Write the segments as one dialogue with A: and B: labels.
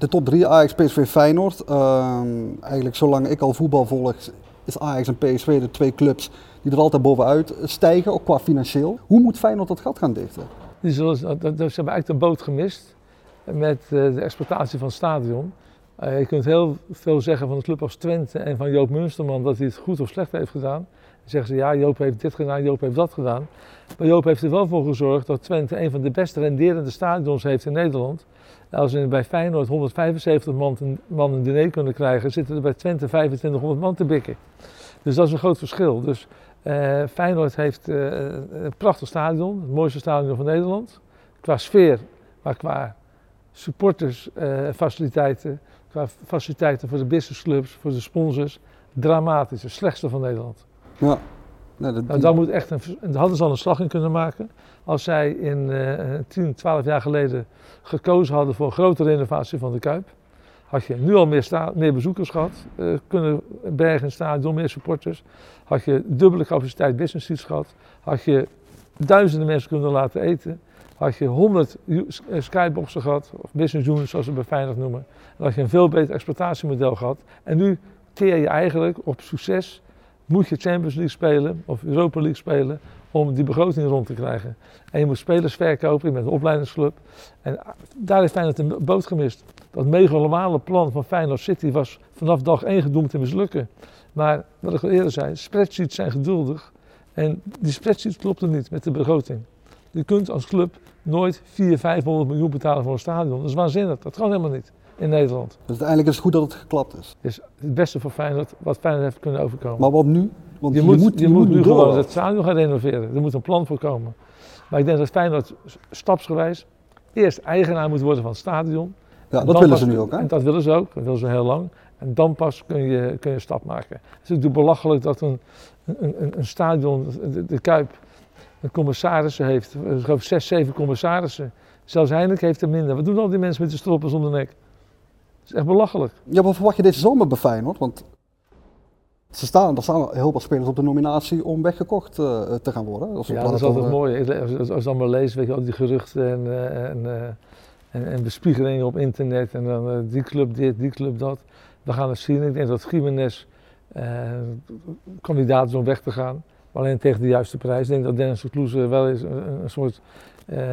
A: De top 3 Ajax, PSV, Feyenoord. Ehm, eigenlijk zolang ik al voetbal volg, is Ajax en PSV de twee clubs die er altijd bovenuit stijgen, ook qua financieel. Hoe moet Feyenoord dat gat gaan dichten?
B: Ze hebben eigenlijk de boot gemist met eh, de exploitatie van het stadion. Eh, je kunt heel veel zeggen van de club als Twente en van Joop Munsterman dat hij het goed of slecht heeft gedaan. Zeggen ze ja, Joop heeft dit gedaan, Joop heeft dat gedaan. Maar Joop heeft er wel voor gezorgd dat Twente een van de best renderende stadions heeft in Nederland. Als we bij Feyenoord 175 man, een diner kunnen krijgen, zitten er bij Twente 2500 man te bikken. Dus dat is een groot verschil. Dus uh, Feyenoord heeft uh, een prachtig stadion, het mooiste stadion van Nederland. Qua sfeer, maar qua supportersfaciliteiten, uh, qua faciliteiten voor de businessclubs, voor de sponsors, dramatisch. Het slechtste van Nederland. Ja. Dat... Nou, daar moet echt een, hadden ze al een slag in kunnen maken. Als zij in uh, 10, 12 jaar geleden gekozen hadden voor een grote renovatie van de Kuip. Had je nu al meer, meer bezoekers gehad, uh, kunnen bergen staan door meer supporters. Had je dubbele capaciteit business seats gehad. Had je duizenden mensen kunnen laten eten. Had je 100 eh, skyboxen gehad, of business units zoals ze bij Feyenoord noemen. Dan had je een veel beter exploitatiemodel gehad. En nu teer je eigenlijk op succes moet je Champions League spelen of Europa League spelen om die begroting rond te krijgen. En je moet spelers verkopen, je bent een opleidingsclub. En daar heeft Feyenoord een boot gemist. Dat megalomane plan van Feyenoord City was vanaf dag één gedoemd te mislukken. Maar wat ik al eerder zei, spreadsheets zijn geduldig. En die spreadsheets klopten niet met de begroting. Je kunt als club nooit 400, 500 miljoen betalen voor een stadion. Dat is waanzinnig, dat kan helemaal niet in Nederland.
A: Dus uiteindelijk is het goed dat het geklapt is.
B: Het is het beste voor Feyenoord wat Feyenoord heeft kunnen overkomen.
A: Maar wat nu?
B: Want je, moet, je, je moet, nu gewoon het stadion gaan renoveren. Er moet een plan voor komen. Maar ik denk dat Feyenoord stapsgewijs eerst eigenaar moet worden van het stadion.
A: Ja, dat willen ze nu ook. Hè?
B: En dat willen ze ook, dat willen ze heel lang. En dan pas kun je, kun je een stap maken. Het is natuurlijk belachelijk dat een, een, een, een stadion, de, de, Kuip, een commissarissen heeft. Ik geloof zes, zeven commissarissen. Zelfs Heineken heeft er minder. Wat doen al die mensen met de stroppen zonder nek? Dat is echt belachelijk.
A: Ja, wat verwacht je deze zomer bij Feyenoord? Want ze staan, er staan heel wat spelers op de nominatie om weggekocht uh, te gaan worden.
B: Dat ja, dat is altijd mooi. Als, als je dan maar leest, weet je, al die geruchten en, uh, en, uh, en, en, bespiegelingen op internet. En dan die club dit, die club dat. We gaan het zien. Ik denk dat Jiménez kandidaat is om weg te gaan. Alleen tegen de juiste prijs. Ik denk dat Dennis de Kloeze wel eens een, een soort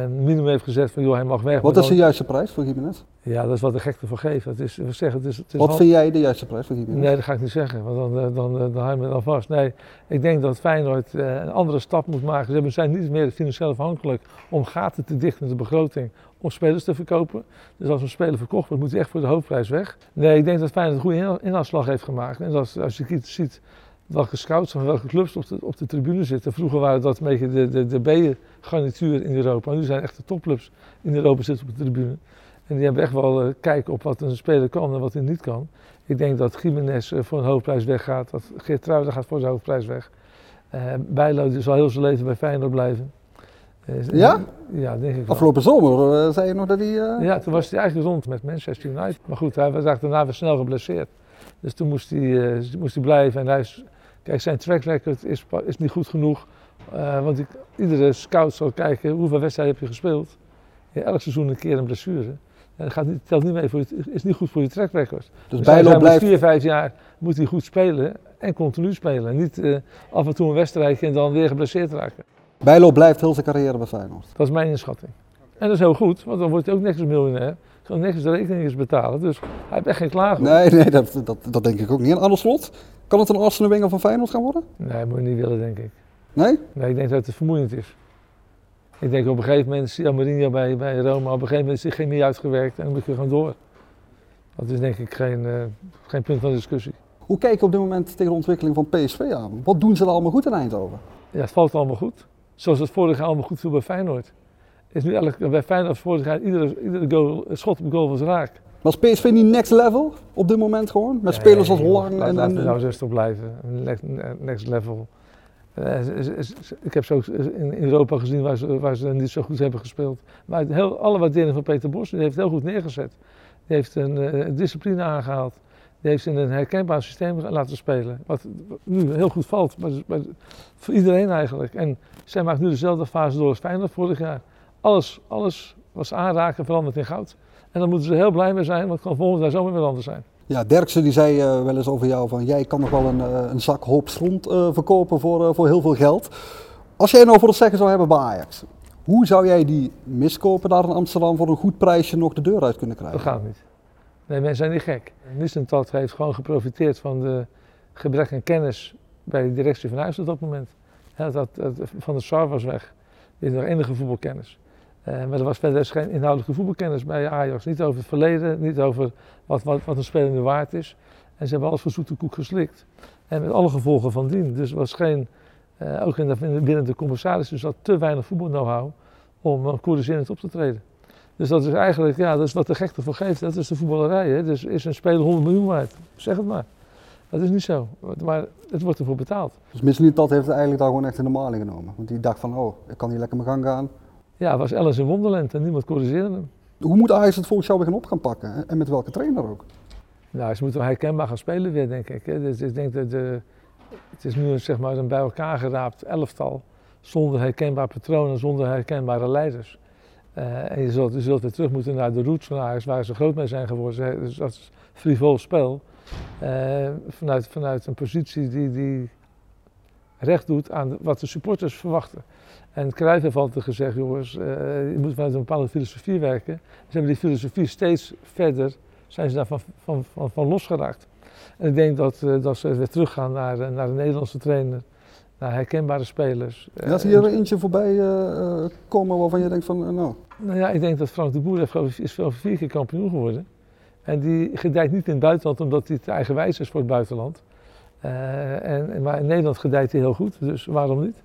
B: minimum heeft gezet van joh, hij mag weg.
A: Wat is de juiste prijs voor Jiménez?
B: Ja, dat is wat de gekte voor geeft. Dat is, zeggen, het is, het is
A: wat vind jij de juiste prijs voor Jiménez?
B: Nee, dat ga ik niet zeggen, want dan, dan, dan, dan hou je me dan vast. Nee, ik denk dat Feyenoord uh, een andere stap moet maken. Ze zijn niet meer financieel afhankelijk om gaten te dichten in de begroting om spelers te verkopen. Dus als een speler verkocht wordt, moet hij echt voor de hoofdprijs weg. Nee, ik denk dat Feyenoord een goede inhaalslag heeft gemaakt. En dat, als je ziet welke scouts van welke clubs op de, op de tribune zitten. Vroeger waren dat een beetje de, de, de B-garnituur in Europa. Nu zijn echt de topclubs in Europa zitten op de tribune. En die hebben echt wel uh, kijk op wat een speler kan en wat hij niet kan. Ik denk dat Jiménez uh, voor een hoofdprijs weggaat. Dat Geert gaat voor zijn hoofdprijs weg. Uh, Bijlo zal heel zijn leven bij Feyenoord blijven.
A: ja?
B: Ja, denk ik
A: Afgelopen zomer zei je nog dat hij...
B: Ja, toen was hij eigenlijk rond met Manchester United. Maar goed, hij was daarna weer snel geblesseerd. Dus toen moest hij, moest hij blijven. En hij is, kijk, zijn track record is, is niet goed genoeg. want ik, iedere scout zal kijken hoeveel wedstrijden heb je gespeeld. Ja, elk seizoen een keer een blessure. Dat gaat niet, telt niet mee voor je, is niet goed voor je track record. Dus, dus Bijlo blijft... vier, vijf jaar moet hij goed spelen en continu spelen. Niet uh, af en toe een wedstrijdje en dan weer geblesseerd raken.
A: Bijlo blijft heel zijn carrière bij Feyenoord.
B: Dat is mijn inschatting. En dat is heel goed, want dan wordt hij ook niks miljonair. Kan niks de rekeningen betalen. Dus hij heeft echt geen klagen.
A: Nee, nee dat, dat, dat denk ik ook niet. En anders slot, kan het een Arsenal Wenger van Feyenoord gaan worden?
B: Nee, moet je niet willen, denk ik.
A: Nee?
B: Nee, ik denk dat het vermoeiend is. Ik denk op een gegeven moment, ja, Mourinho bij, bij Roma, op een gegeven moment is hij geen meer uitgewerkt en dan moet je gewoon door. Dat is denk ik geen, uh, geen punt van discussie.
A: Hoe kijk je op dit moment tegen de ontwikkeling van PSV aan? Wat doen ze er allemaal goed in Eindhoven?
B: Ja, het valt allemaal goed. Zoals het vorig jaar allemaal goed viel bij Feyenoord. Is nu eigenlijk bij Feyenoord vorig jaar iedere, iedere goal, schot op goal was raak.
A: Maar is PSV niet next level op dit moment gewoon? Met spelers als Lang
B: en... Laten we nou rustig blijven. Next, level. Eh, ik heb ze ook in Europa gezien waar ze, waar ze niet zo goed hebben gespeeld. Maar heel, alle waardering van Peter Bos, die heeft heel goed neergezet. Die heeft een uh, discipline aangehaald. Die heeft in een herkenbaar systeem laten spelen. Wat nu heel goed valt, maar, maar voor iedereen eigenlijk. En zij maakt nu dezelfde fase door als Feyenoord vorig jaar. Alles, alles was aanraken veranderd in goud. En dan moeten ze heel blij mee zijn, want het kan volgend jaar zomaar weer anders zijn.
A: Ja, Derksen die zei uh, wel eens over jou van jij kan nog wel een, uh, een zak hoop stront uh, verkopen voor, voor heel veel geld. Als jij nou voor het zeggen zou hebben bij Ajax, hoe zou jij die miskopen daar in Amsterdam voor een goed prijsje nog de deur uit kunnen krijgen?
B: Dat gaat niet. Nee, mensen zijn niet gek. Nissentat heeft gewoon geprofiteerd van de gebrek aan kennis bij de directie van Huis op dat moment. Dat, dat, van de Sar was weg. Die is nog enige voetbalkennis. Uh, maar er was verder geen inhoudelijke voetbalkennis bij Ajax. Niet over het verleden, niet over wat, wat, wat een speler waard is. En ze hebben alles voor zoete koek geslikt. En met alle gevolgen van dien. Dus er was geen, uh, ook in de, binnen de commissaris, dus had te weinig voetbal-know-how om uh, corrigerend op te treden. Dus dat is eigenlijk, ja, dat is wat de gek ervoor geeft, dat is de voetballerij. Hè? Dus is een speler 100 miljoen waard? Zeg het maar. Dat is niet zo, maar het wordt ervoor betaald.
A: Dus misschien dat heeft het eigenlijk daar gewoon echt in de genomen. Want die dacht van, oh, ik kan hier lekker mijn gang gaan.
B: Ja, was Alice in Wonderland en niemand corrigeerde hem.
A: Hoe moet Ajax het volgens jou weer gaan op gaan pakken? En met welke trainer ook?
B: Nou, ze moeten wel herkenbaar gaan spelen weer, denk ik. Dus ik denk dat de, het is nu zeg maar, een bij elkaar geraapt elftal. Zonder herkenbaar patronen, zonder herkenbare leiders. Uh, en je zult, je zult weer terug moeten naar de roots van Ajax, waar ze groot mee zijn geworden. Dus dat is frivol spel. Uh, vanuit, vanuit een positie die, die recht doet aan wat de supporters verwachten. En Cruijff heeft altijd gezegd, jongens, uh, je moet vanuit een bepaalde filosofie werken. Ze hebben die filosofie steeds verder, zijn ze daarvan van, van, van losgeraakt. En ik denk dat, uh, dat ze weer teruggaan naar, naar de Nederlandse trainer, naar herkenbare spelers.
A: Ja, zie je er eentje voorbij komen waarvan je denkt van, nou...
B: Nou ja, ik denk dat Frank de Boer heeft, is wel vier keer kampioen geworden. En die gedijt niet in het buitenland omdat hij te eigenwijs is voor het buitenland. Uh, en, maar in Nederland gedijt hij heel goed, dus waarom niet?